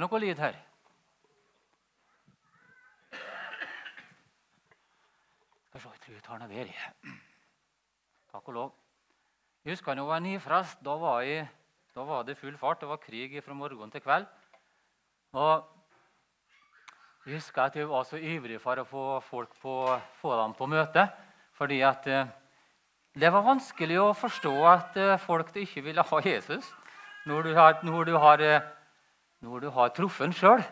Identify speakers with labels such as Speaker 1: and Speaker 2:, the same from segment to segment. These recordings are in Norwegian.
Speaker 1: det noe lyd her? Jeg tror vi tar ned der. Takk og lov. Jeg husker da jeg var nyfrest. Da, var jeg- da var det full fart. Det var krig fra morgen til kveld. Og jeg husker at jeg var så ivrig for å få folk på, få dem på møte. Fordi at eh, det var vanskelig å forstå at eh, folk ikke ville ha Jesus når du har, når du har, eh, når du har truffet den sjøl.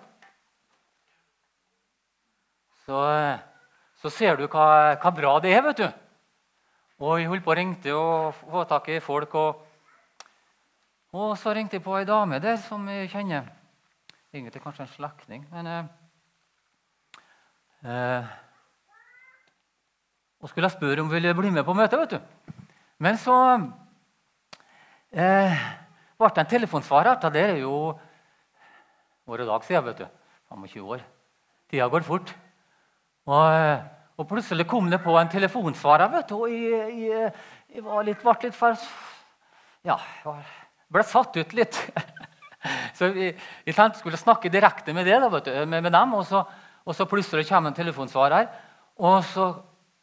Speaker 1: Så, så ser du hva, hva bra det er, vet du. Og jeg holdt på å ringte og få tak i folk. Og, og så ringte jeg på ei dame der som jeg kjenner. Egentlig kanskje en slektning, men eh, eh, Og skulle jeg spørre om hun ville bli med på møtet, vet du. Men så eh, ble det en telefonsvarer. Det er jo år og dag siden, vet du. 25 år. Tida går fort. Og, eh, og plutselig kom det på en telefonsvarer, vet du. Og jeg, jeg, jeg var litt, ble litt for Ja, ble satt ut litt. Så jeg, jeg tenkte jeg skulle snakke direkte med, det, da, vet du, med, med dem. Og så, og så plutselig kommer en telefonsvarer. Og så,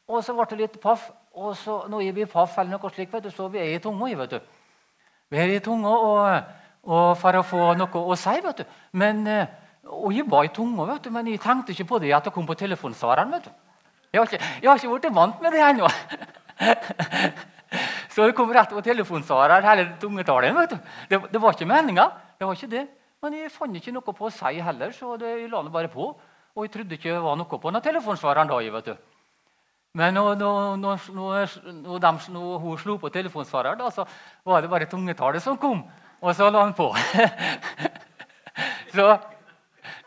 Speaker 1: og så ble det litt paff. Og så, når jeg blir paff, eller noe slikt, vet du, så vi er i tunga. vet du. Vi er i tunga og for å få noe å si. vet du. Men, eh, og jeg var i tunga, vet du, men jeg tenkte ikke på det at jeg kom på telefonsvareren. vet du. Jeg har ikke, jeg har ikke blitt vant med det ennå. Så det kom rett på telefonsvarer, hele tungetalen. vet du. Det, det var ikke meninga. Det var ikke det. Men jeg fant ikke noe på å si heller, så det, jeg la det bare på. Og jeg trodde ikke det var noe på den telefonsvareren da. vet du. Men når, når hun slo på telefonsvareren, da, så var det bare tungetallet som kom. Og så la han på. så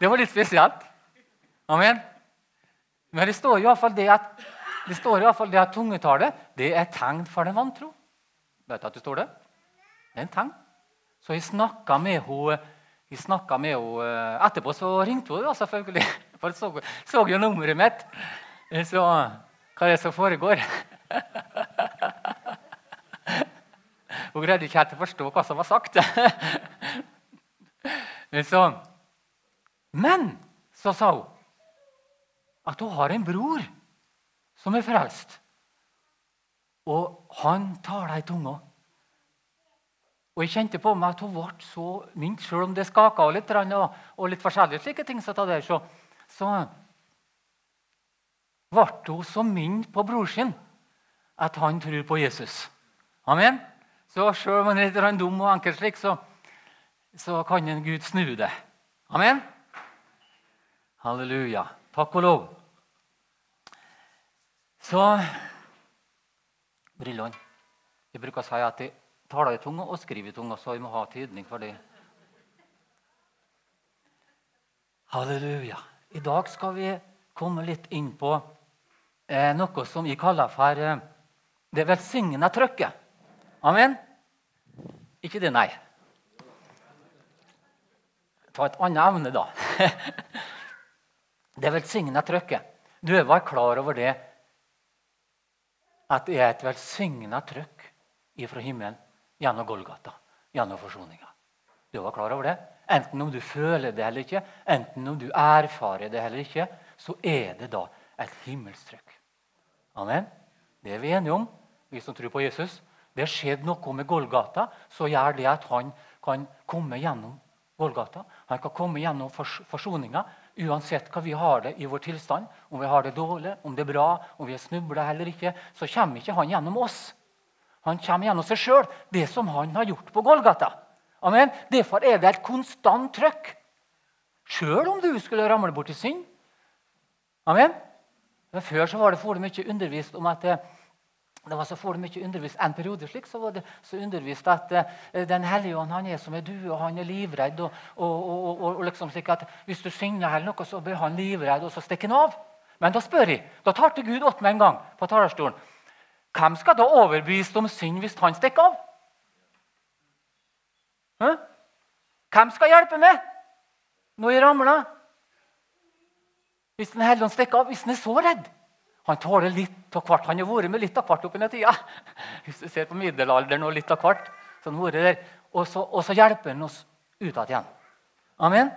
Speaker 1: det var litt spesielt. Amen. Men det står i hvert fall det det fall det at tungetallet det er tegn for den vantro. Vet du at det står det? Det er en tegn. Så jeg snakka med henne med henne etterpå, så ringte hun selvfølgelig. For så, så jo nummeret mitt. Så hva er det som foregår? Hun greide ikke helt å forstå hva som var sagt. så, men så sa hun at hun har en bror som er frelst. Og han taler i tunga. Og jeg kjente på meg at hun ble så mint, selv om det skaka litt, og, litt forskjellige slike ting. Så, der, så, så ble hun så mint på bror sin at han tror på Jesus. Amen. Så selv om man er litt dum og enkel slik, så, så kan en Gud snu det. Amen. Halleluja. Takk og lov. Så Brillene. Jeg bruker å si at jeg taler i tunga og skriver i tunga, så jeg må ha tydning for det. Halleluja. I dag skal vi komme litt inn på eh, noe som jeg kaller for eh, det velsignede trykket. Amen? Ikke det, nei. Ta et annet evne, da. det velsigna trykket. Du er vel klar over det at det er et velsigna trykk ifra himmelen gjennom Golgata, gjennom forsoninga. Du var klar over det? Enten om du føler det eller ikke, enten om du erfarer det eller ikke, så er det da et himmelstrykk. Amen. Det er vi enige om, vi som tror på Jesus. Det har skjedd noe med Golgata så gjør det at han kan komme gjennom Golgata. Han kan komme gjennom fors forsoninga uansett hva vi har det i vår tilstand. Om vi har det dårlig, om det er bra, om vi er snubla eller ikke, så kommer ikke han gjennom oss. Han kommer gjennom seg sjøl, det som han har gjort på Golgata. Amen. Derfor er det et konstant trøkk. Sjøl om du skulle ramle bort i synd. Amen. Men før så var det for mye undervist om at det, var så for mye undervist En periode slik så var det så undervist at uh, Den hellige ånd han er som en due, og han er livredd. Og, og, og, og, liksom slik at Hvis du synger eller noe, så blir han livredd, og så stikker han av. Men da spør jeg, da tar til Gud åt meg en gang på talerstolen. Hvem skal da overbevise om synd hvis han stikker av? Hæ? Hvem skal hjelpe meg når jeg ramler? Hvis den hellige stikker av, hvis han er så redd. Han tåler litt av hvert. Han har vært med litt av hvert opp i tida. Hvis du ser på middelalderen og litt av hvert. Så han der. Og så, og så hjelper han oss ut igjen. Amen.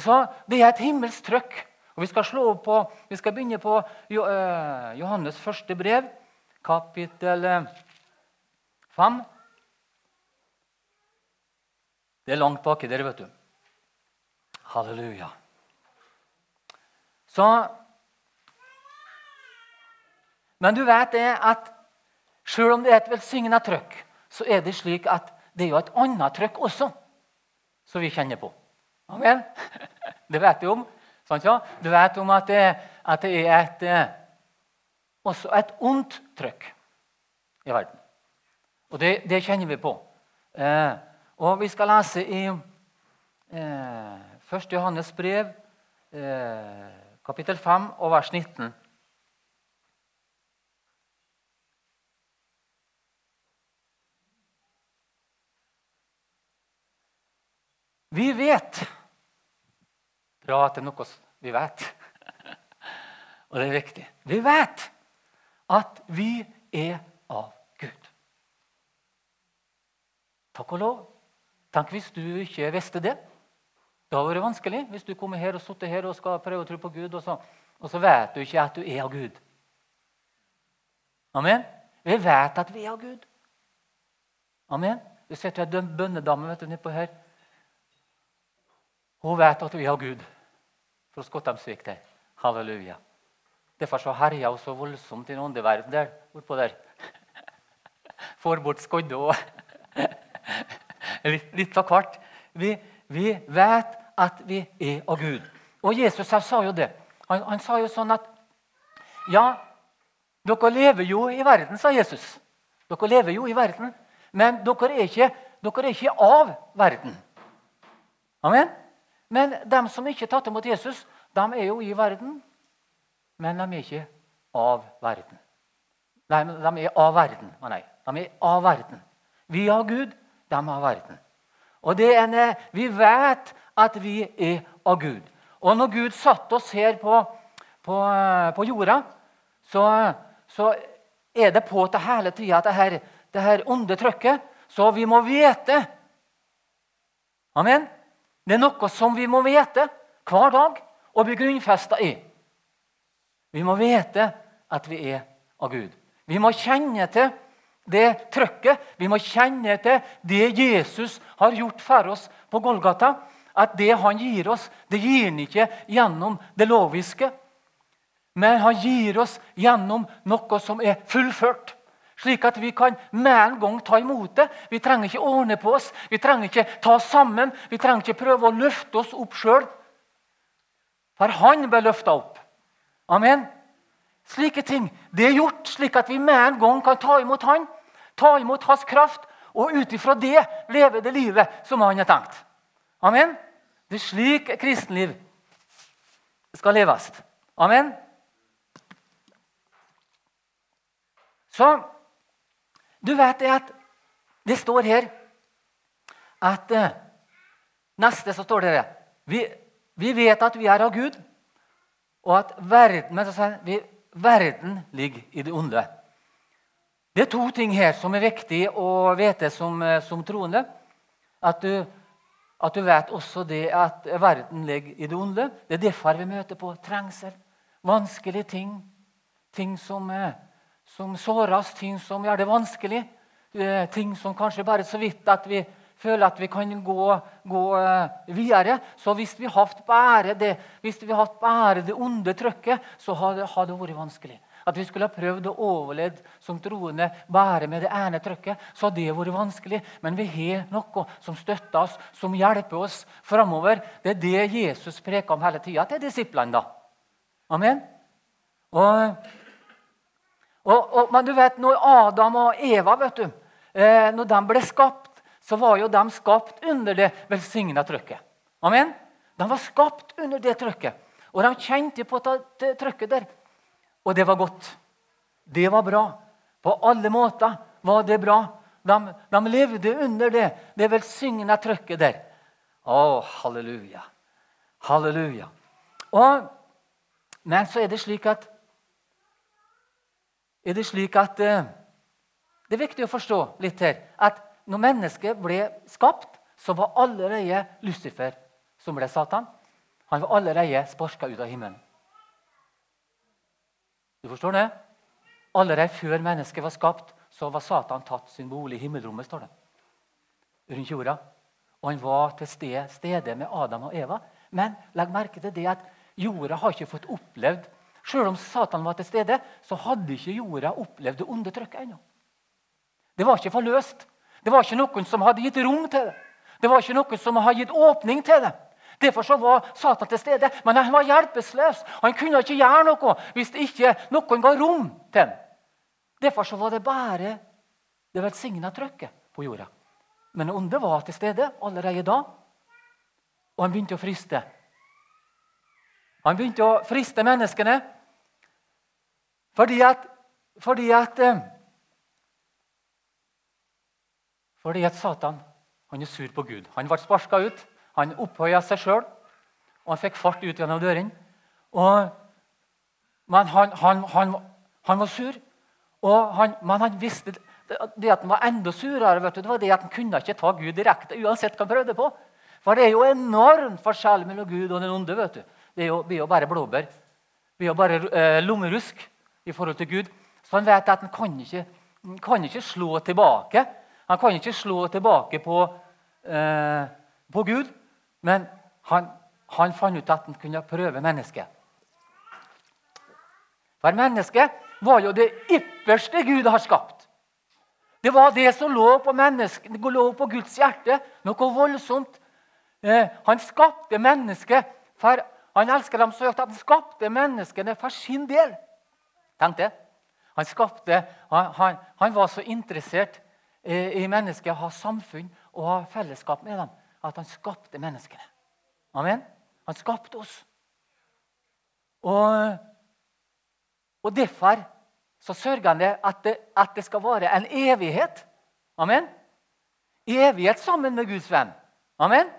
Speaker 1: Så det er et himmelsk trøkk. Og Vi skal slå opp på, vi skal begynne på eh, Johannes første brev, kapittel 5. Eh, det er langt baki der, vet du. Halleluja. Så Men du vet det at selv om det er et velsigna trøkk, så er det slik at det er jo et annet trøkk også, som vi kjenner på. Amen? Det vet du om. Sant, ja? Du vet om at det, at det er et, eh, også et ondt trøkk i verden. Og det, det kjenner vi på. Eh, og vi skal lese i eh, 1. Johannes brev, eh, kapittel 5, og vers 19. Vi vet Bra at det er noe vi vet. Og det er viktig. Vi vet at vi er av Gud. Takk og lov. Tenk hvis du ikke visste det. Det hadde vært vanskelig hvis du kommer her og sitter her og skal prøve å tro på Gud, og så, og så vet du ikke at du er av Gud. Amen? Vi vet at vi er av Gud. Amen? Du sitter ei bønnedame vet du, nedpå her. Hun vet at vi har Gud. For oss godt de svik der. Halleluja. Derfor så herja hun så voldsomt i den åndeverden der bortpå der. Får bort skodde og litt, litt av hvert. Vi, vi, vet at vi er av Gud. Og Jesus sa jo det. Han, han sa jo sånn at Ja, dere lever jo i verden, sa Jesus. Dere lever jo i verden, men dere er ikke, dere er ikke av verden. Amen? Men de som ikke er tatt imot Jesus, de er jo i verden, men de er ikke av verden. Nei, de er av verden. Nei, de er av verden. Vi har Gud, de har verden. Og er en, Vi vet at vi er av Gud. Og når Gud satte oss her på, på, på jorda, så, så, er det på til hele tida det her, det her onde trykket. Så vi må vite Amen. Det er noe som vi må vite hver dag og bli grunnfesta i. Vi må vite at vi er av Gud. Vi må kjenne til det trøkket. Vi må kjenne til det Jesus har gjort for oss på Golgata. At det han gir oss, det gir han ikke gjennom det loviske. Men han gir oss gjennom noe som er fullført. Slik at vi kan med en gang ta imot det. Vi trenger ikke ordne på oss, vi trenger ikke ta oss sammen. Vi trenger ikke prøve å løfte oss opp sjøl. For han ble løfta opp. Amen. Slike ting det er gjort slik at vi med en gang kan ta imot han, ta imot hans kraft, og ut ifra det leve det livet som han har tenkt. Amen. Det er slik kristenliv skal leves. Amen. Så du vet det at det står her at uh, Neste så står det vi, vi vet at vi er av Gud, og at verden, men så vi, verden ligger i det onde. Det er to ting her som er viktig å vite som, eh, som troende. At du, at du, vet også det at verden ligger i det onde. Det er derfor vi møter på trengsel, vanskelige ting. Ting som uh, som såres, ting som gjør det vanskelig. Ting som kanskje bare så vidt at vi føler at vi kan gå, gå eh, videre. Så hvis vi har bare det, hvis vi hatt bare det onde trykket, så har det, har det vært vanskelig. At vi skulle ha prøvd å overleve som troende bare med det ene trykket, så har det vært vanskelig. Men vi har noe som støtter oss, som hjelper oss framover. Det er det Jesus preker om hele tida til disiplene. da. Amen. Og og, og, men du vet, når Adam og Eva vet du, eh, når de ble skapt, så var jo de skapt under det velsigna trykket. Amen? De var skapt under det trykket. Og de kjente på det trykket der. Og det var godt. Det var bra. På alle måter var det bra. De, de levde under det, det velsigna trykket der. Å, halleluja. Halleluja. Og, men så er det slik at er det slik at eh, Det er viktig å forstå litt her at når mennesket ble skapt, så var allerede Lucifer, som ble Satan, Han var allerede sparka ut av himmelen. Du forstår det? Allerede før mennesket var skapt, så var Satan tatt sin bolig i himmelrommet. står det. Rundt jorda. Og han var til stede, stede med Adam og Eva. Men legg merke til det at jorda har ikke fått opplevd Selv om Satan var til stede, så hadde ikke jorda opplevd det onde trykket ennå. Det var ikke forløst. Det var ikke noen som hadde gitt rom til det. Det var ikke noen som hadde gitt åpning til det. Derfor så var Satan til stede, men han var hjelpeløs. Han kunne ikke gjøre noe hvis ikke noen ga rom til ham. Derfor så var det bare det velsigna trykket på jorda. Men det onde var til stede allerede da, og han begynte å friste. Han begynte å friste menneskene fordi at, fordi at eh, Fordi at Satan han er sur på Gud. Han ble sparka ut. Han opphøya seg sjøl, og han fikk fart ut gjennom dørene. men han, han, han, han, var sur, men han visste det at han var enda surere, vet du, det var det at han kunne ikke ta Gud direkte, uansett hva han prøvde på. For det er jo enorm forskjell mellom Gud og den onde. vet du. Det blir jo bare blåbær. Det blir jo bare eh, lommerusk i forhold til Gud. Så han vet at han kan ikke, kan ikke slå tilbake. Han kan ikke slå tilbake på, eh, på Gud, men han, han, fant ut at han kunne prøve mennesket. For mennesket var jo det ypperste Gud har skapt. Det var det som lå på, lå på Guds hjerte. Noe voldsomt. Eh, han skapte mennesket for Han elsker dem så høyt at han skapte menneskene for sin del. Tenk det. Han, skapte, han, han, han var så interessert i, i mennesket, å ha samfunn og ha fellesskap med dem, at han skapte menneskene. Amen. Han skapte oss. Og, og derfor så sørger han det at, det at det skal være en evighet. Amen. Evighet sammen med Guds venn. Amen.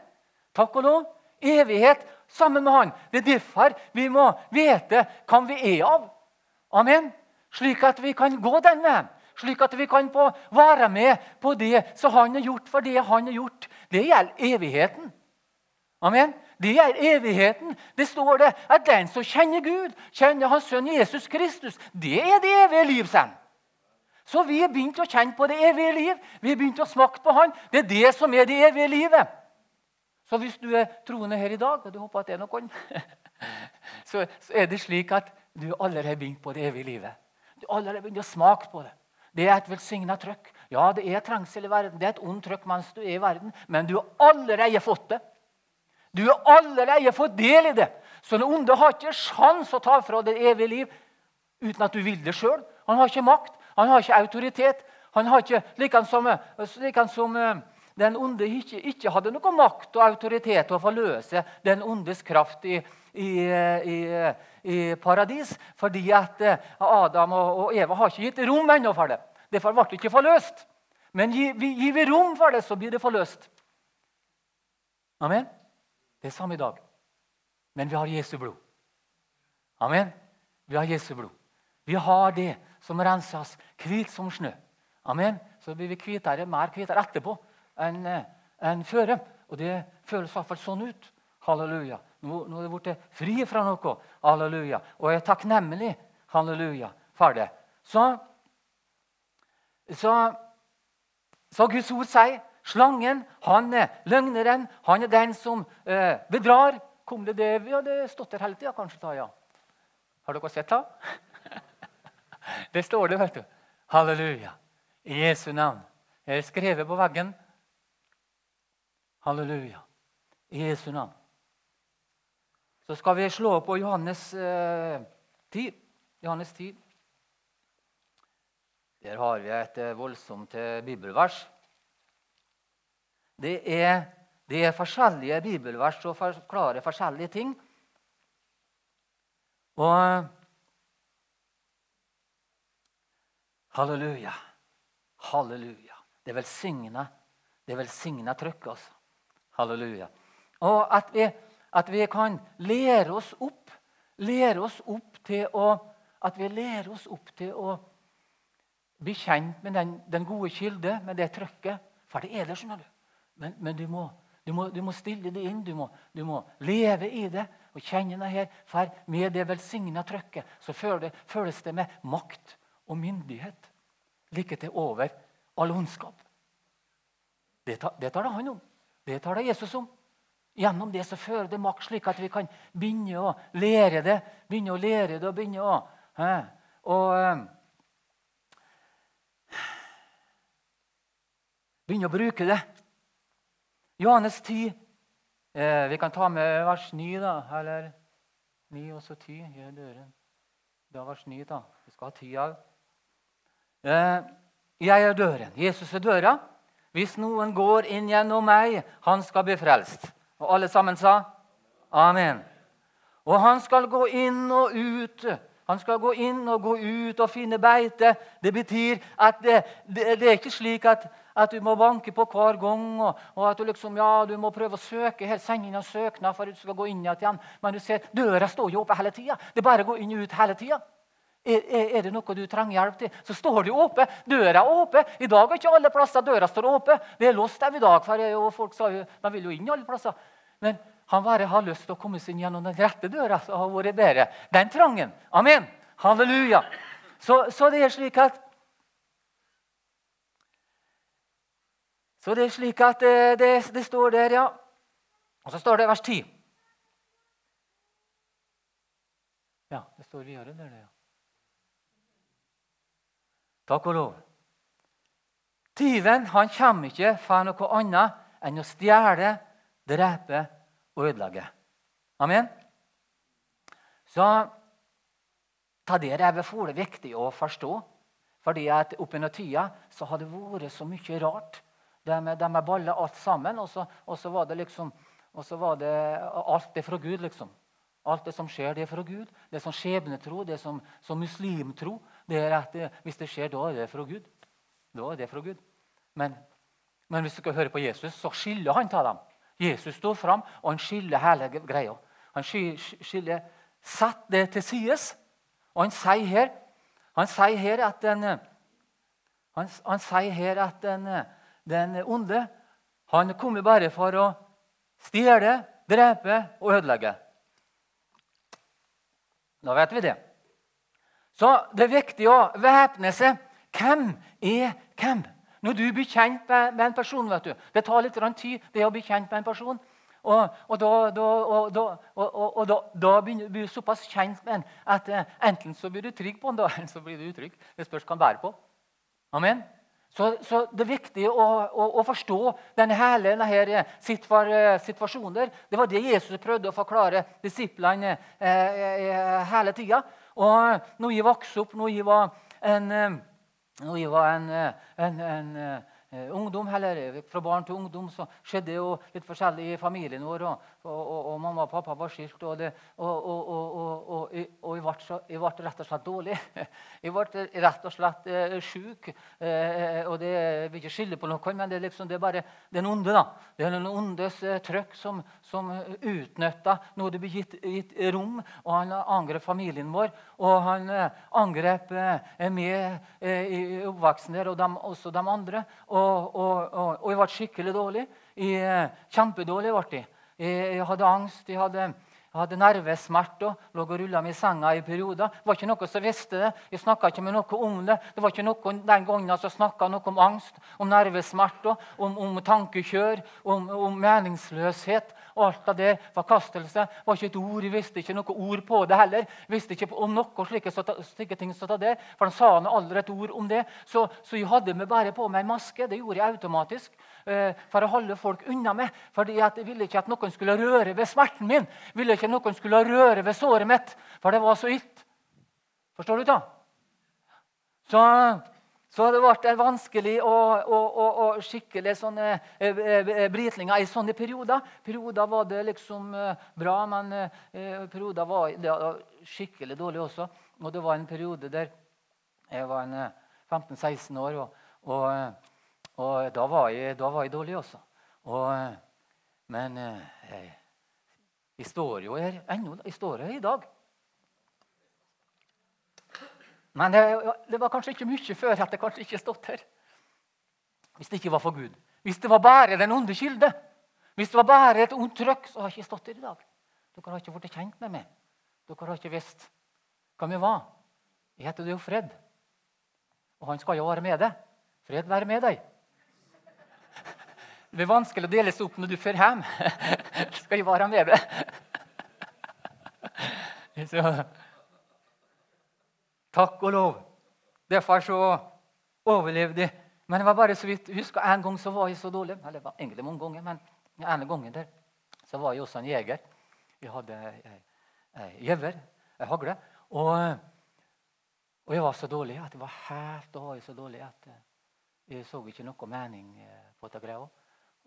Speaker 1: Takk og lov. Evighet sammen med Han. Det er derfor vi må vite hvem vi er av. Amen. Slik at vi kan gå den veien. Slik at vi kan være med på det som han har gjort. For det han har gjort, det gjelder evigheten. Amen. Det er evigheten. Det står det at den som kjenner Gud, kjenner Hans sønn Jesus Kristus. Det er det evige liv, sen. Så vi har begynt å kjenne på det evige liv. Vi har begynt å smake på Han. Det er det som er det evige livet. Så hvis du er troende her i dag, og du håper at det er noen, så, er det slik at du allerede har begynt på det evige livet. Du allerede begynt å smake på det. Det er et velsigna trøkk. Ja, det er trengsel i verden. Det er et ondt trøkk mens du er i verden, men du har allerede fått det. Du har allerede fått del i det. Så den onde har ikke sjans å ta fra det evige liv uten at du vil det sjøl. Han har ikke makt, han har ikke autoritet. Han har ikke, Like som, like som eh, den onde ikke, ikke, hadde noe makt og autoritet til å forløse den ondes kraft i, i, i, i paradis. Fordi at eh, Adam og Eva har ikke gitt rom ennå for det. Derfor ble det ikke forløst. Men gir vi rom for det, så blir det forløst. Amen. Det er samme i dag. Men vi har Jesu blod. Amen. Vi har Jesu blod. Vi har det som renses hvit som snø. Amen. Så blir vi hvitere, mer hvitere etterpå enn eh, en før. Og det føles i hvert fall sånn ut. Halleluja. Nå, nå er det blitt fri fra noe. Halleluja. Og jeg er takknemlig halleluja, for det. Så, så, så Guds ord sier Slangen han er løgneren, han er den som eh, bedrar. Kom det det? Ja, det har stått der hele tida, kanskje. da, ja. Har dere sett det? det står det, vet du. Halleluja. I Jesu navn. Jeg er skrevet på veggen. Halleluja. I Jesu navn. Så skal vi slå på Johannes eh, 10. Johannes 10. Der har vi et eh, voldsomt eh, bibelvers. Det er, det er forskjellige bibelvers som forklarer forskjellige ting. Og Halleluja. Halleluja. Det er velsigna. Det er velsigna trykk, altså. Halleluja. Og at vi, at vi, kan lære oss opp. Lære oss opp til å At vi lærer oss opp til å bli kjent med den, den gode kilde, med det trykket. For det er det, skjønner du. Men, men du, må, Du må, du må stille det inn, du må, du må, leve i det og kjenne det her. For med det velsigna trykket så føles det med makt og myndighet like til over all ondskap. Det tar, det tar det hånd om. Det tar det Jesus om. Gjennom det så fører det makt, slik at vi kan begynne å lære det. Begynne å lære det og begynne å eh, Og eh, Begynne å bruke det. Johannes 10. Eh, vi kan ta med vers 9, da. Eller 9 og så 10. Gjør døren. Det er vers 9, da. Vi skal ha 10 òg. Eh, jeg er døren. Jesus er døra. Hvis noen går inn gjennom meg, han skal bli frelst. Og alle sammen sa amen. Og han skal gå inn og ut. Han skal gå inn og gå ut og finne beite. Det betyr at det, det, det er ikke slik at, at, du må banke på hver gang. Og, og, at du liksom, ja, du må prøve å søke helt sengen og søknad for at du skal gå inn igjen. Men du ser, døra står jo oppe hele tida. Det er bare å gå inn og ut hele tida. Er, er, det noe du trenger hjelp til, så står det jo åpe. Døra er åpen. I dag er ikke alle plasser døra står åpen. Det er låst der i dag, for jo, folk sa jo, de vil jo inn alle plasser. Men han bare har lyst til å komme seg inn gjennom den rette døra. så har vært bedre. Den trangen. Amen. Halleluja. Så, så det er slik at Så det er slik at det, det, det står der, ja. Og så står det vers 10. Ja, det står videre der, ja. Takk og lov. Tyven han kommer ikke for noe annet enn å stjele, drepe og ødelegge. Amen? Så ta det er det viktig å forstå. Fordi at Opp gjennom tida så har det vært så mye rart. De, er balla alt sammen, og så, og så, var det liksom og så var det alt er fra Gud, liksom. Alt det som skjer, det er fra Gud. Det som skjebnetro, det som, som muslimtro, det er at hvis det skjer, da er det fra Gud. Da er det fra Gud. Men, men hvis du skal høre på Jesus, så skiller han av dem. Jesus står fram, og han skiller hele greia. Han skiller Sett det til sides. Og han sier her, han sier her at den, han, han sier her at den, den onde han kommer bare for å stjele, drepe og ødelegge. Da vet vi det. Så det er viktig å væpne seg. Hvem er hvem? Når du blir kjent med en person vet du, Det tar litt tid det å bli kjent med en person. Og, og, da, da, og, og, da, da, blir du såpass kjent med en at eh, enten så blir du trygg på en, eller så blir du utrygg. Det spørs hva han bærer på. Amen. Så, så, det er viktig å, å, å forstå denne hele denne situasjonen. Det var det Jesus prøvde å forklare disiplene eh, eh, hele tida. Og når jeg vokste opp, når jeg var en, eh, jeg var en, eh, en, en eh, ungdom, eller fra barn til ungdom, så skjedde jo litt forskjellig i familien vår. Og, og, og, og mamma og pappa var skilt, og, det, og, jeg, ble ble rett og slett dårlig. Jeg ble rett og slett eh, sjuk. Eh, og det vil ikke skylde på noen, men det er, liksom, det er bare den onde. da. Det er den ondes eh, trøkk som, som utnytta når det blir gitt, gitt, rom. Og han angrep familien vår, og han eh, angrep eh, med eh, i oppveksten der, og de, også de andre. Og jeg ble skikkelig dårlig. Jeg, kjempedårlig ble jeg. Jeg hadde angst. jeg hadde jeg hadde nervesmerter, lå og rulla meg i senga i perioder. Det var ikke noen som visste det. Jeg snakka ikke med noen om det. Det var ikke noen den gangen som snakka noe om angst, om nervesmerter, om, om tankekjør, om, om, meningsløshet. Alt av det, forkastelse. Det var ikke et ord. Jeg visste ikke noe ord på det heller. Visste ikke om noe slike, slike ting som det For han sa aldri et ord om det. Så, så jeg hadde meg bare på meg en maske. Det gjorde jeg automatisk. Eh, for å holde folk unna meg. Fordi jeg ville ikke at noen skulle røre ved smerten min. Jeg ville ikke at noen skulle røre ved såret mitt, for det var så ilt. Forstår du da? Så, så det ble vanskelig og, å, å, å skikkelig sånne eh, eh, i sånne perioder. Perioder var det liksom bra, men perioder var det skikkelig dårlig også. Og det var en periode der jeg var 15-16 år. og, og og da var jeg, da var jeg dårlig også. Og, men jeg, eh, jeg, står jo her ennå. Jeg står her i dag. Men det, det, var kanskje ikke mye før at jeg kanskje ikke stått her. Hvis det ikke var for Gud. Hvis det var bare den onde kilde. Hvis det var bare et ondt trøkk, så har jeg ikke stått her i dag. Dere har ikke blitt kjent med meg. Dere har ikke visst hvem jeg var. Jeg heter jo Fred. Og han skal jo være med deg. Fred være med deg. Det blir vanskelig å deles opp når du drar hjem. skal jeg være med deg. Så, takk og lov. Derfor så overlevde jeg. Men det var bare så vidt. Husk, En gang så var jeg så dårlig. Eller egentlig mange ganger, men en gang der så var jeg også en jeger. Jeg hadde ei gevær, ei hagle. Og og jeg var så dårlig at det var helt og så dårlig at eh, jeg så ikke noe mening eh, på dette greia.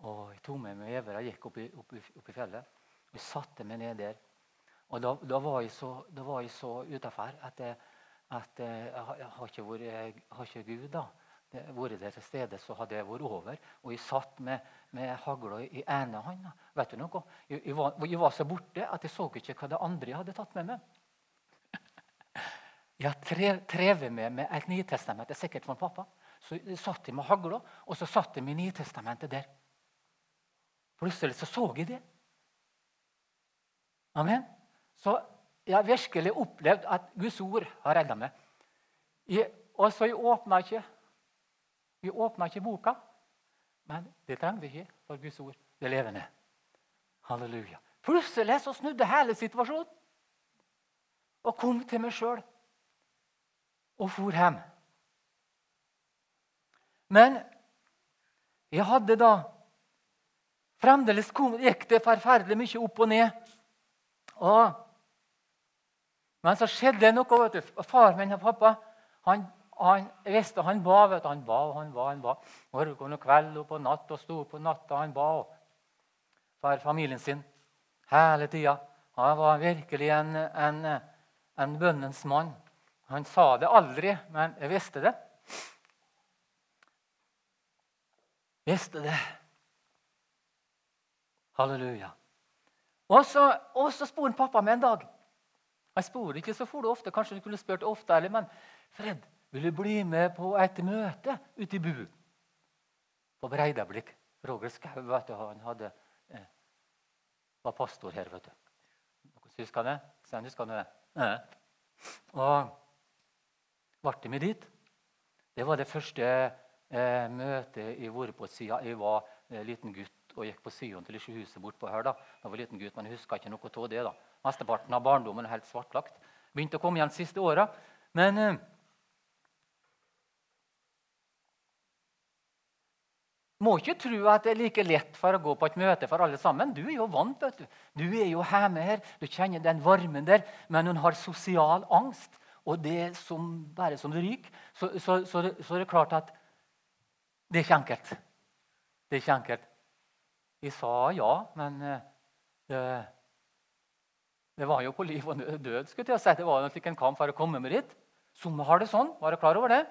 Speaker 1: Og jeg tok med meg gjevera og gikk opp i, opp, i, opp i, fjellet. Jeg satte meg ned der. Og da, da var jeg så, da var jeg så utafor at, at jeg har ikke vært har ikke Gud da vært der til stede, så hadde jeg vært over. Og jeg satt med, med hagla i ene hånda. Vet du noe? Jeg, jeg, var, jeg, var, så borte at jeg så ikke hva det andre jeg hadde tatt med meg. Jeg har trevet med, meg et Nytestament, sikkert fra pappa. Så jeg satt med hagla, og så satt jeg med Nytestamentet der. Plutselig så så jeg det. Amen. Så jeg har virkelig opplevd at Guds ord har redda meg. Jeg, og så jeg åpna ikke Vi åpna ikke boka, men det trengte vi ikke, for Guds ord det er levende. Halleluja. Plutselig så snudde hele situasjonen og kom til meg sjøl og for hjem. Men jeg hadde da Fremdeles gikk det forferdelig mye opp og ned. Og, men så skjedde noe. vet du. Far min og pappa han, han visste, han ba. vet du. Han ba og han ba. han ba. Morgen og kveld og på natt og sto på natta. Han ba for familien sin hele tida. Han var virkelig en, en, en bønnens mann. Han sa det aldri, men jeg visste det. Visste det. Halleluja. Og så, og så spurte pappa meg en dag. Jeg spør ikke så for ofte, kanskje du kunne spurt oftere, men Fred, vil du bli med på et møte ute i buen? På Breidablikk. Roger Skau vet du, han hadde, eh, var pastor her. vet du. Dere husker det? Sen husker det. Ja. Og ble med dit. Det var det første eh, møtet jeg har vært på siden jeg var eh, liten gutt og gikk på Sion til huset bortpå her. da. Jeg var liten gutt, men jeg husker ikke noe av det. da. Mesteparten av barndommen er helt svartlagt. Begynte å komme igjen de siste åra. Men eh, må ikke tro at det er like lett for å gå på et møte for alle sammen. Du er jo vant. vet Du Du er jo hjemme her, du kjenner den varmen der, men hun har sosial angst og det som bare som det ryker, så, så, så, så, er det klart at det er ikke enkelt. Det er ikke enkelt. Jeg sa ja, men eh, det, det var jo på liv og død. skulle jeg si. Det var jo en kamp for å komme med dit. Som har det sånn. Var klar over det?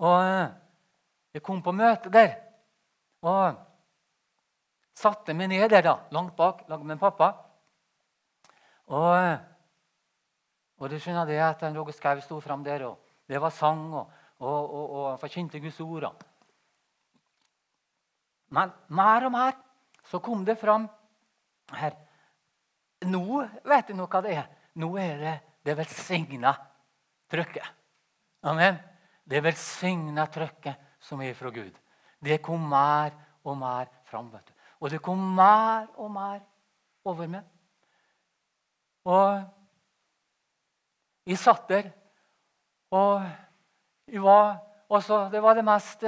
Speaker 1: Og eh, jeg kom på møte der og satte meg ned der, da, langt bak, langt med pappa. Og eh, og du skjønner det at Roger Skau sto fram der, og det var sang, og, og, og, og han forkynte Guds ord. Men mer og mer så kom det fram her Nå vet du hva det er. Nå er det det velsigna trykket. Amen. Det velsigna trykket som er fra Gud. Det kom mer og mer fram. vet du. Og det kom mer og mer over meg. Og jeg satt der, og jeg var, også, det var det mest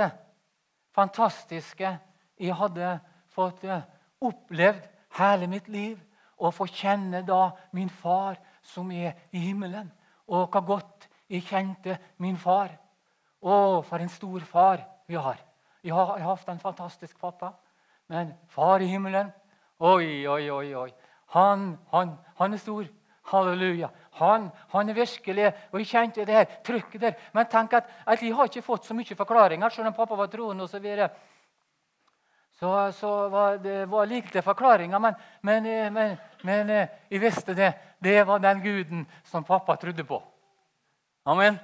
Speaker 1: fantastiske jeg hadde fått eh, opplevd hele mitt liv. Å få kjenne da min far som er i himmelen. Og hva godt jeg kjente min far. Å, for en stor far vi har. Jeg har, jeg har hatt en fantastisk pappa. Men far i himmelen Oi, oi, oi. oi. Han, han, han er stor. Halleluja. Han, han er virkelig Og jeg kjente det her trykket der. Men tenk at, at jeg har ikke fått så mye forklaringer, selv om pappa var troende osv. Så, så, var det var like forklaringa, men, men, men, men, jeg visste det. Det var den guden som pappa trodde på. Amen.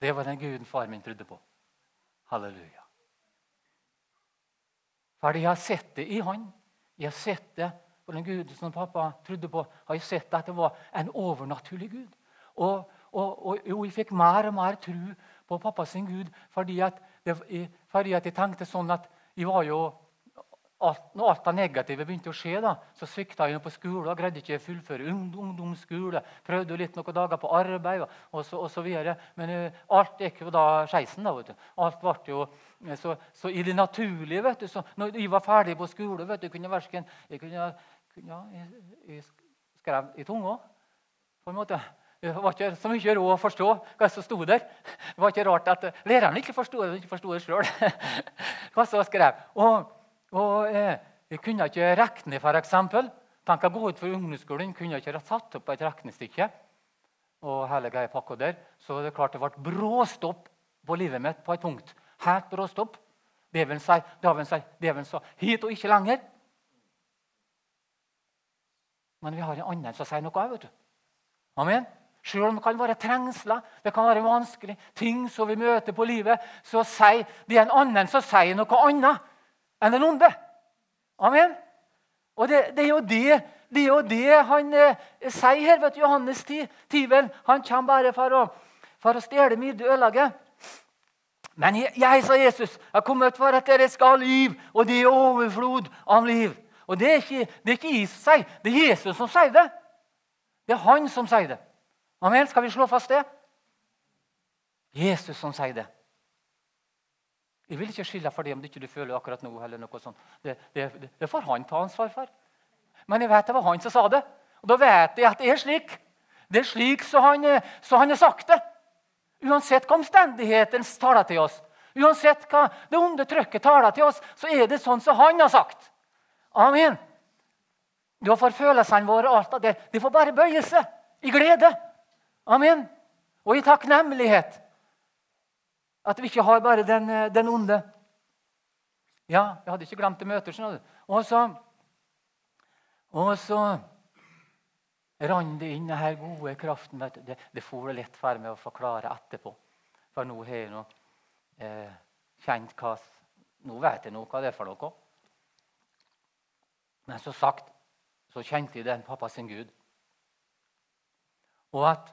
Speaker 1: Det var den guden far min trodde på. Halleluja. Fordi jeg har sett det i han. Jeg har sett det på den guden som pappa trodde på, har jeg sett at det var en overnaturlig Gud. Og, og, og, jo, jeg fikk mer og mer tro på pappas Gud fordi at, det, fordi at jeg tenkte sånn at jeg var jo alt, når alt det negative begynte å skje, da, så svikta jeg på skolen. og Greide ikke å fullføre ungdomsskole. Prøvde litt noen dager på arbeid og, så, og videre. Men uh, alt gikk jo da skeisen. Alt ble jo eh, så, så, i det naturlige vet du, så Når jeg var ferdig på skolen, vet du, kunne jeg versken Jeg kunne, kunne jeg, jeg skrev i tunga, på en måte. Det var ikke så mye råd å forstå hva som sto der. Det var ikke rart at læreren ikke forsto det, ikke forsto det sjøl. hva som skrev. Og og eh, kunne ikke regne, f.eks. Tenk å gå ut for ungdomsskolen, kunne ikke satt opp et regnestykke. og hele greia pakka der, Så det klart det ble bråstopp på livet mitt på et punkt. Helt bråstopp. Djevelen sier, djevelen sier, djevelen sa hit og ikke lenger. Men vi har en annen som sier noe òg. Amen. Selv om det kan være trengsler, det kan være vanskelig, ting som vi møter på livet, så sier det en annen som sier noe annet enn den onde. Amen. Og det, det, er jo det, det, er jo det han eh, sier her. vet du, Johannes 10, 10 Han kommer bare for å, for å stjele mye ødelegge. Men jeg, sa Jesus, jeg kommet for at dere skal ha liv, og det er overflod av liv. Og Det er ikke, det er ikke Jesus som sier det. Det er han som sier det. Amen. Skal vi slå fast det? Jesus som sier det. Jeg vil ikke skylde for det om du ikke føler akkurat nå. eller noe sånt. Det, det, det får han ta ansvar for. Men jeg vet det var han som sa det. Og da vet jeg at det er slik. Det er slik så han, så han har sagt det. Uansett hva omstendighetene taler til oss, uansett hva det onde trykket taler til oss, så er det sånn som han har sagt. Amen. Da får følelsene våre alt av det. De får bare bøye seg i glede. Amen. Og i takknemlighet. At vi ikke har bare den, eh, den onde. Ja, jeg hadde ikke glemt det møtet. Og så, og så rant det inn denne gode kraften. Det, det for det lett for meg å forklare etterpå. For nå har jeg nå, eh, kjent hva Nå vet jeg nå hva det er for noe. Men så sagt så kjente jeg den pappa sin Gud. Og at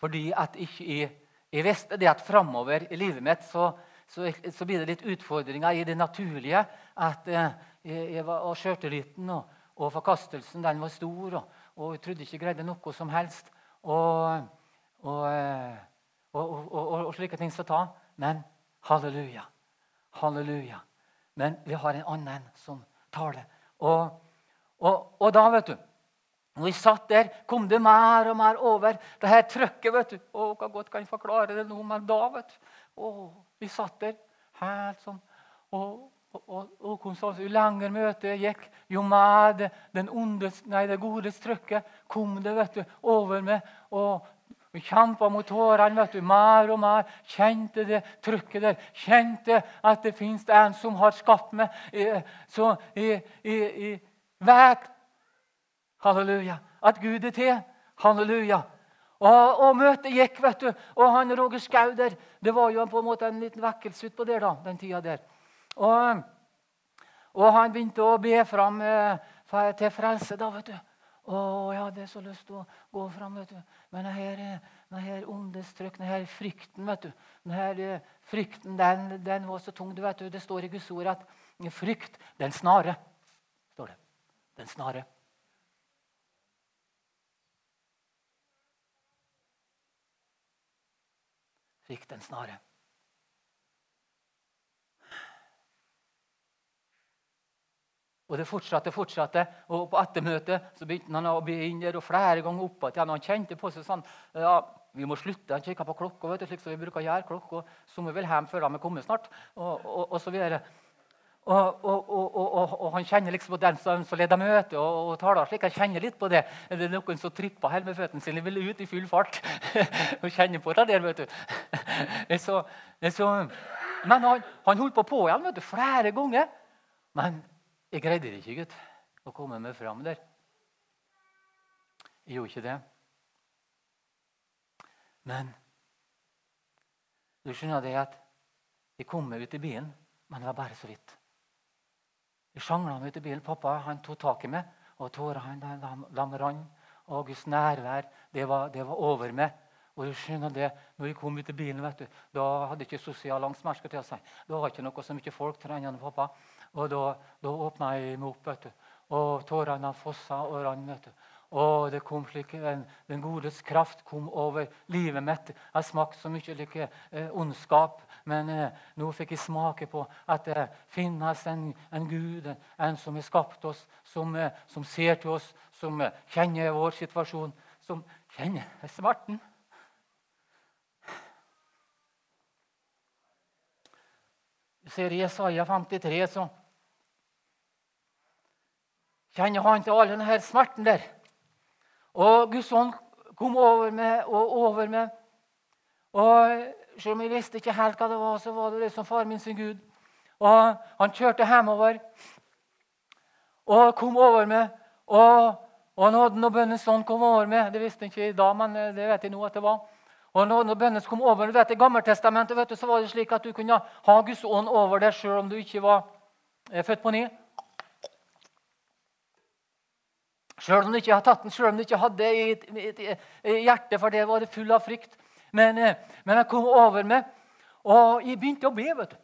Speaker 1: fordi at jeg jeg visste det at framover i livet mitt så, så, så, blir det litt utfordringer i det naturlige. At eh, jeg var, og Sjøltilliten og, og, forkastelsen den var stor, og, og, jeg trodde ikke jeg greide noe som helst. Og, og, og slike ting som ta. Men halleluja. Halleluja. Men vi har en annen som taler. Og, og da, vet du når vi satt der, kom det mer og mer over det her trøkket. vet du. Å, hva godt kan jeg forklare det nå, men da, vet du. Å, vi satt der helt sånn. Og, og, og, og sånn, Jo lenger møtet gikk, jo mer det, ondes, nei, det godes trøkket kom det vet du, over meg. Og vi kjempa mot tårene vet du, mer og mer. Kjente det trykket der. Kjente at det fins en som har skapt meg. Så jeg, jeg, jeg vet Halleluja. At Gud er til. Halleluja. Og, og møtet gikk, vet du. Og han Roger Skau der Det var jo på en måte en liten vekkelse utpå der da, den tida der. Og, og, han begynte å be fram eh, til frelse, da, vet du. Å, jeg hadde så lyst til å gå fram, vet du. Men denne, denne denne frykten, vet du. Denne eh, frykten, den, den, var så tung. Du vet, det står i Guds ord at frykt, den snare. står det. Den snare. Fikk den snare. Og det fortsatte, fortsatte. Og på ettermøtet så begynte han å begynne og flere ganger opp igjen. Han kjente på seg sånn ja, Vi må slutte. Han kikka på klokka, vet du, slik som vi bruker å gjøre. Klokka som vi vil hjem før de er kommet snart. Og, og, og så videre. Og, og, og, og, han kjenner liksom på den som, leder møtet og, taler slik. Han kjenner litt på det. Det er noen som tripper her med føttene sine, vil ut i full fart. og kjenner på det der, vet du. så, så, men han, han holdt på på igjen vet du, flere ganger. Men jeg greide det ikke, gutt, å komme meg fram der. Jeg gjorde ikke det. Men du skjønner det at jeg kom meg ut i byen, men det var bare så vidt. Jeg sjangla meg ut i bilen. Pappa han tok tak i meg, og tårene rant. Og Guds nærvær, det var, det var over meg. Og du skjønner det, når vi kom ut i bilen, vet du, da hadde ikke sosial angst mer. jeg si. Da var ikke noe så mye folk til trengende pappa. Og da, da åpna jeg meg opp. vet du. Og tårene fossa og rant. Og det kom slik, den, den, godes kraft kom over livet mitt. Jeg har smakt så mye like, eh, ondskap, men eh, nå fikk jeg smake på at det finnes en, en Gud, en som har skapt oss, som, eh, som ser til oss, som eh, kjenner vår situasjon, som kjenner smerten. Du ser i Jesaja 53, så kjenner han til all denne smerten der. Og Guds ånd kom over meg og over meg. Og Selv om jeg visste ikke helt hva det var, så var det liksom far min sin Gud. Og Han kjørte hjemover og kom over meg. Og, og nåden og bønnens ånd kom over meg. Det visste jeg ikke i dag, men det vet jeg nå at det var. Og nåden og bønnens kom over du vet, I Gammeltestamentet vet du, så var det slik at du kunne ha Guds ånd over deg sjøl om du ikke var eh, født på ny. Sjøl om du ikke har tatt den, sjøl om du ikke hadde det i, i, i, hjertet, for det var full av frykt. Men, eh, men jeg kom over meg, og jeg begynte å be. vet du.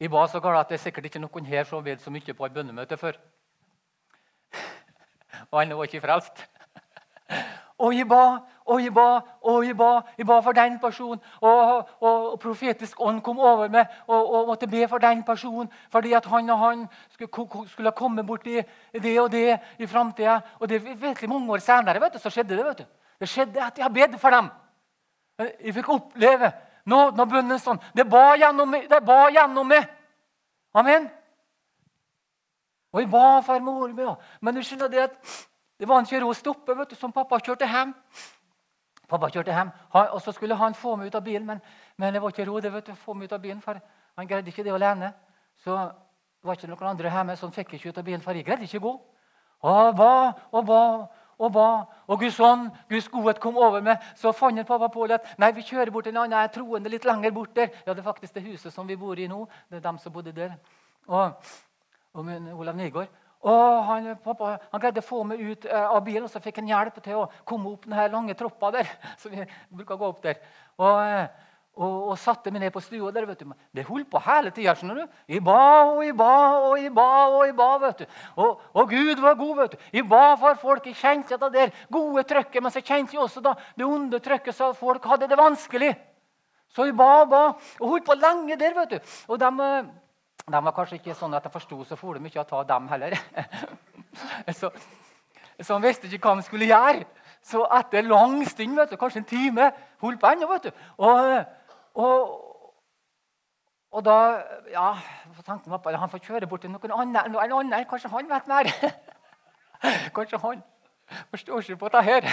Speaker 1: Jeg ba så galt at det er sikkert ikke noen her som har bedt så mye på et bønnemøte før. Og han var ikke frelst. Og jeg ba, og jeg ba, og jeg ba. Jeg ba for den personen. Og, og, og profetisk ånd kom over meg og, og, måtte be for den personen. Fordi at han og han skulle, skulle komme borti det og det i framtida. Og det virkelig mange år senere vet du, så skjedde det. vet du. Det skjedde at jeg har bedt for dem. Jeg fikk oppleve nåden og bønnen sånn. Det ba gjennom, det ba gjennom meg. Amen. Og jeg ba for mor mi. Men du skjønner det at det var ikke råd å stoppe, vet du, som pappa kjørte hjem. Pappa kjørte hjem, og Så skulle han få meg ut av bilen, men, men det var ikke råd du, få meg ut av bilen, for han greide ikke det alene. Så det var ikke noen andre hjemme som fikk ikke ut av bilen, for jeg greide ikke å gå. Og ba og ba og ba. Og Guds ånd, Guds godhet kom over meg. Så fant pappa på at nei, vi kjører bort til en annen troende litt lenger bort der. Ja, det er faktisk det huset som vi bor i nå. Det er dem som bodde der. Og, og min Olav Nygaard. Og han, pappa, han greide å få meg ut uh, av bilen, og så fikk han hjelp til å komme opp denne lange troppa der. som vi bruker å gå opp der. Og, uh, og, og, satte meg ned på stua der. vet du. Det holdt på hele tida. Jeg ba og jeg ba og jeg ba. Og jeg ba, vet du. Og, og Gud var god. vet du. Jeg ba for folk. Jeg kjente det der gode trykket, men så kjente jeg også da, det onde trykket, så folk hadde det vanskelig. Så jeg ba og ba, og holdt på lenge der. vet du. Og de... De var kanskje ikke sånn at jeg forsto så fole å ta dem heller. så, så han visste ikke hva han skulle gjøre. Så etter lang stund, vet du, kanskje en time, holdt på ennå. vet du. Og, og, og da ja, tenkte pappa han får kjøre bort til noen andre. Noen andre. Kanskje han vet mer. kanskje han forstår seg på dette her.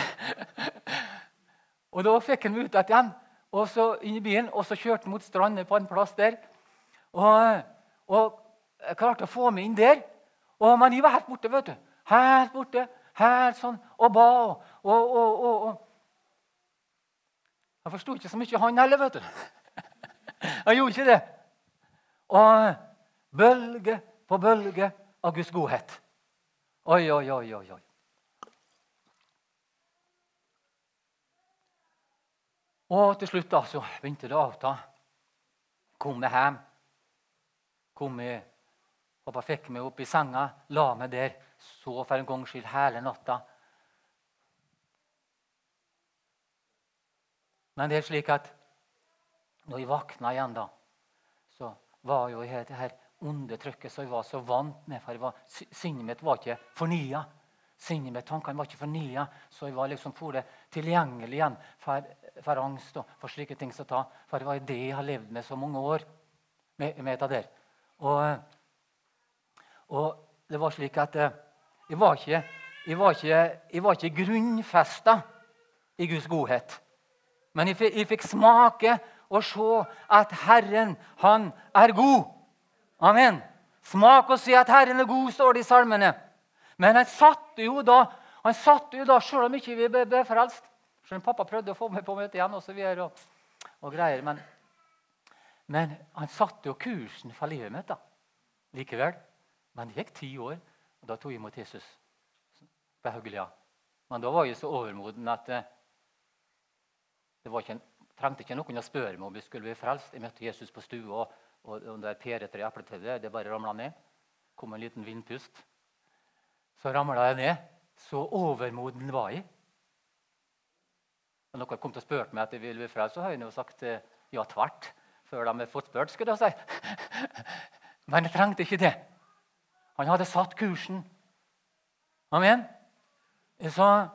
Speaker 1: og da fikk han ut igjen og så inn i bilen, og så kjørte han mot stranden på en plass der. Og og jeg klarte å få meg inn der. Og, men jeg var helt borte. vet du. Helt borte. Helt sånn. Og ba. Og, og, og, og. Jeg forsto ikke så mye, han heller. vet du. Jeg gjorde ikke det. Og bølge på bølge av Guds godhet. Oi, oi, oi, oi. oi. Og til slutt da, så begynte det å avta. Kom jeg hjem kom jeg Pappa fikk meg opp i senga, la meg der, så for en gangs skyld hele natta. Men det er slik at når jeg våkna igjen, da, så var jo jeg det her onde trykket som jeg var så vant med. for var, Sinnet mitt var ikke fornya. Sinnet mitt, tankene var ikke fornya, så jeg var liksom for det tilgjengelig igjen for, for angst og for slike ting som ta. For det var det jeg har levd med så mange år. med, med det der. Og, og, det var slik at eh, jeg var ikke, jeg ikke, ikke grunnfesta i Guds godhet. Men jeg, jeg fikk smake og se at Herren, han er god. Amen. Smak og se at Herren er god, står det i salmene. Men han satte jo da, han satte jo da selv om ikke vi ble frelst Selv om pappa prøvde å få meg på møte igjen, og så videre, og, og greier. Men, Men han satte jo kursen for livet mitt da, likevel. Men det gikk ti år, og da tok jeg imot Jesus på ja. Men da var jeg så overmoden at eh, det var ikke, trengte ikke noen å spørre meg om vi skulle bli frelst. Jeg møtte Jesus på stua, og, og, under det i epletreet det bare ramla ned. kom en liten vindpust. Så ramla jeg ned. Så overmoden var jeg. Og noen kom til å spørre meg om jeg ville bli frelst, så har jeg jo sagt eh, ja tvert. Før de er fått spurt, skulle jeg si. Men han trengte ikke det. Han hadde satt kursen. Amen. Så,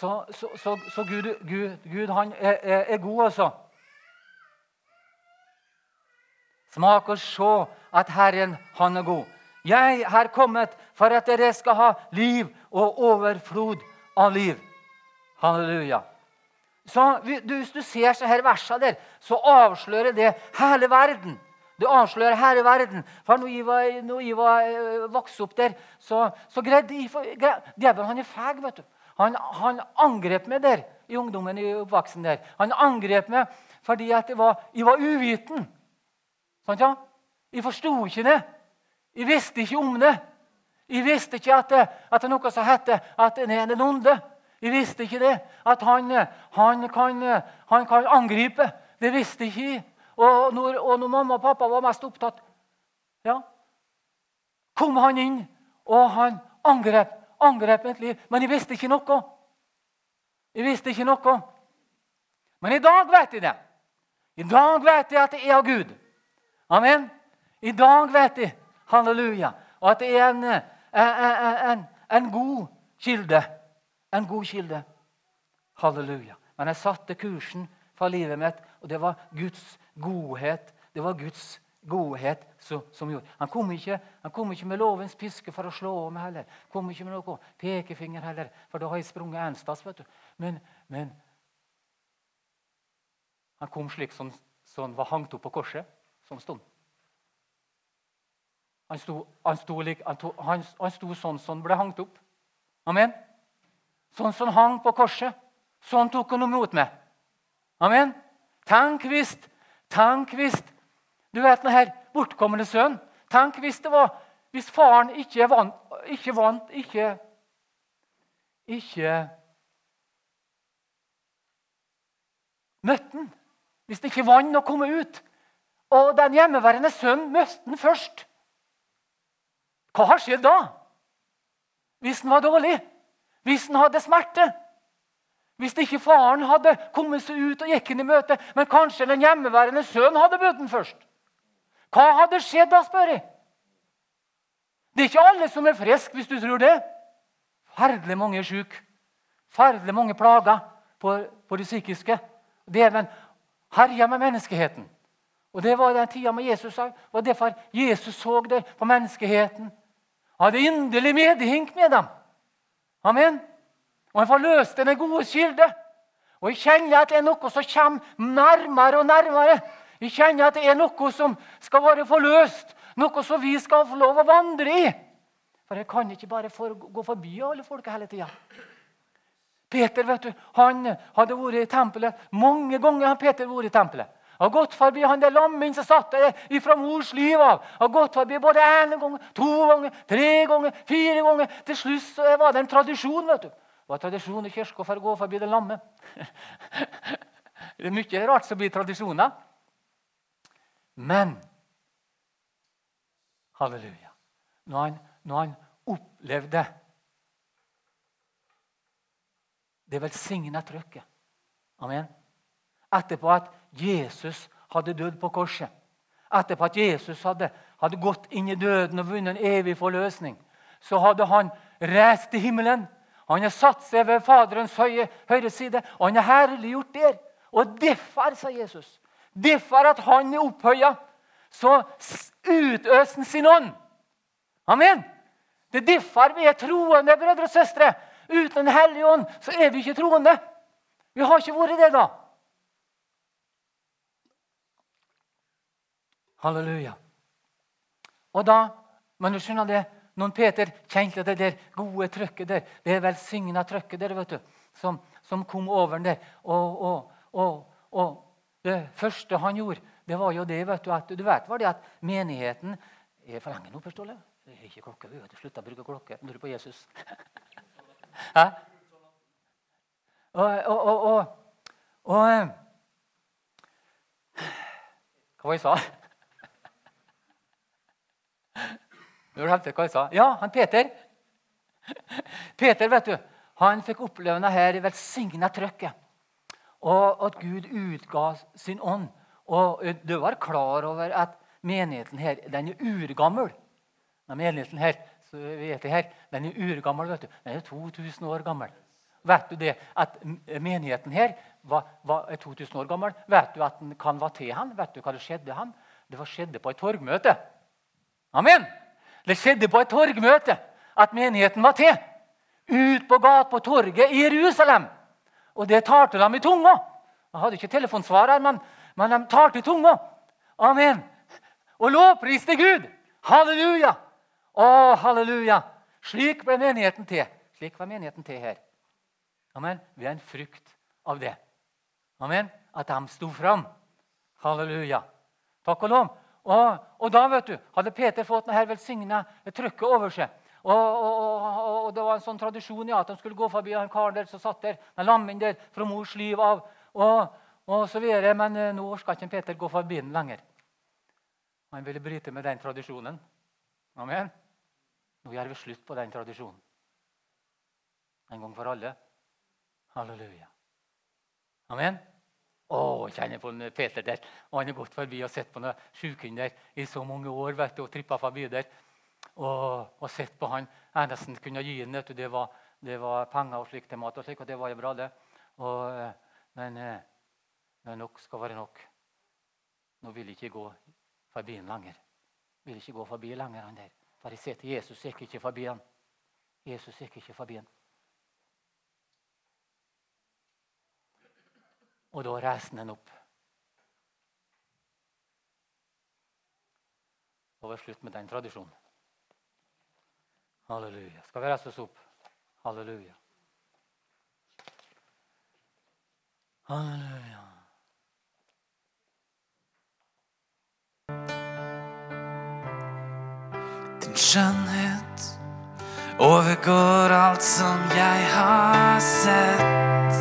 Speaker 1: så, så, så Gud, Gud, Gud, han er, er, er god, altså. Smak og se at Herren, han er god. Jeg er kommet for at dere skal ha liv og overflod av liv. Halleluja. Så Hvis du ser så her versene der, så avslører det hele verden. Det avslører hele verden. For når var, når var eh, vokst opp der, så, så greide Djevelen han er feg. vet du. Han, han, angrep meg der i ungdommen i oppveksten. der. Han angrep meg fordi jeg var, var uviten. Sant, ja? Jeg forsto ikke det. Jeg visste ikke om det. Jeg visste ikke at det, er noe som heter at det er en onde. Jeg visste ikke det. At han, han, kan, han kan, angripe. Det visste ikke de. Og og når, mamma og pappa var mest opptatt, ja, kom han inn, og han angrep, angrep mitt liv. Men de visste ikke noe. De visste ikke noe. Men i dag vet jeg det. I dag vet jeg at det er av Gud. Amen. I dag vet jeg halleluja, at det er en, en, en, en god kilde en god kilde. Halleluja. Men jeg satte kursen for livet mitt, og det var Guds godhet. Det var Guds godhet som, som gjorde. Han kom, ikke, han kom, ikke, med lovens piske for å slå meg heller. kom ikke med noe pekefinger heller, for da har jeg sprunget enstas, vet du. Men, men han kom slik som, som var hangt opp på korset, som stod. Han sto, han, sto, han, sto, han sto sånn som han ble hangt opp. Amen. Sånn som hang på korset. Sånn tok han imot meg. Amen. Tenk hvis Tenk hvis Du vet denne bortkomne sønnen. Tenk hvis det var hvis faren ikke vant, ikke vant ikke, ikke møtte han. Hvis det ikke vant å komme ut. Og den hjemmeværende sønnen møtte han først. Hva har skjedd da? Hvis han var dårlig? Hvis han hadde smerte. Hvis ikke faren hadde kommet seg ut og gikk inn i møte, men kanskje den hjemmeværende sønnen hadde møtt den først. Hva hadde skjedd da, spør jeg? Det er ikke alle som er friske, hvis du tror det. Ferdelig mange er syke. Ferdelig mange plager på, på det psykiske. Djevelen herja med menneskeheten. Og Det var den tida med Jesus òg. Og derfor Jesus så det på menneskeheten. Han hadde inderlig medhink med dem. Amen. Og han får løst den gode kilde. Og jeg kjenner at det er noe som kommer nærmere og nærmere. Jeg kjenner at det er noe som skal være forløst, noe som vi skal få lov å vandre i. For jeg kan ikke bare for, gå forbi alle folka hele tida. Peter vet du, han hadde vært i tempelet mange ganger. han Peter vært i tempelet. Har gått forbi han der lammen som satt der ifra mors liv av. Har gått forbi både én gang, to ganger, tre ganger, fire ganger. Til slutt var det en tradisjon. vet du. Det var tradisjon i kirka for å gå forbi det lammet. det er mye rart som blir tradisjoner. Men Halleluja. Når han, når han opplevde det velsigna trykket Amen etterpå at Jesus hadde dødd på korset. Etterpå at Jesus hadde, hadde gått inn i døden og vunnet en evig forløsning, så hadde han reist til himmelen. Han har satt seg ved Faderens høye, høyre side, og han er herliggjort der. Og derfor, sa Jesus, derfor at han er opphøya, så utøser han sin ånd. Amen. Det er derfor vi er troende, brødre og søstre. Uten Den hellige ånd så er vi ikke troende. Vi har ikke vært det, da. Halleluja. Og da, men du skjønner det, når Peter kjente det der gode trykket der, det velsigna trykket der, vet du, som, som kom over der og, og, og, og, det første han gjorde, det var jo det vet du, at du vet var det at menigheten er for lenge nå, forstår du? Det er ikke klokke. Vi har slutta å bruke klokke. Når du på Jesus. Hæ? Og, og, og, og, Hva var det jeg sa? Du hva jeg sa. Ja, han Peter. Peter, vet du, han fikk oppleve dette velsigna trykket. Og at Gud utga sin ånd. Og du var klar over at menigheten her den er urgammel. Den menigheten her, her, den er urgammel. vet du. Den er 2000 år gammel. Vet du det at menigheten her var, var, er 2000 år gammel? Vet du at den kan være til han? Vet du hva det skjedde han? Det var skjedde på et torgmøte. Amen! Det skjedde på et torgmøte at menigheten var til. Ut på gata på torget i Jerusalem. Og det talte de i tunga. Jeg hadde ikke telefonsvar her, men, men de talte i tunga. Amen. Og lovpriste Gud. Halleluja! Å, halleluja! Slik ble menigheten til. Slik var menigheten til her. Amen. Vi er en frukt av det. Amen. At de sto fram. Halleluja. Takk og lov. Og, og, da vet du, hadde Peter fått denne velsigna trykket over seg. Og, og, og, Det var en sånn tradisjon ja, at de skulle gå forbi en karen der som satt der med lammen der fra mors liv av. Og, så videre, Men eh, nå orka ikke Peter gå forbi den lenger. Han ville bryte med den tradisjonen. Amen. Nå gjør vi slutt på den tradisjonen. En gang for alle. Halleluja. Amen. Å, kjenner på Peter der. Og han har gått forbi og sett på noen sjukunder i så mange år vet du, og trippa forbi der. Og, og sett på han. Eneste kunne gi ham det. Var, det var penger og slikt til mat, og slik, og det var jo bra, det. Og, eh, men, eh, men nok skal være nok. Nå vil jeg ikke gå forbi han lenger. Vil ikke gå forbi lenger, han der. For jeg ser til Jesus gikk ikke forbi han. Jesus gikk ikke forbi han. Og da reiste han opp. Det var slutt med den tradisjonen. Halleluja. Skal vi reise oss opp? Halleluja. Halleluja.
Speaker 2: Din skjønnhet overgår alt som jeg har sett.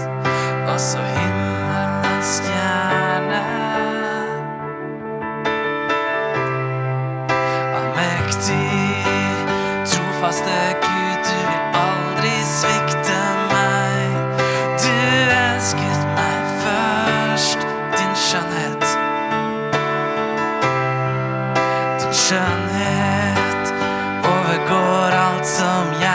Speaker 2: Også himmelen stjerne. Allmektig, trofaste Gud, du vil aldri svikte meg. Du elsket meg først, din skjønnhet. Din skjønnhet overgår alt som jeg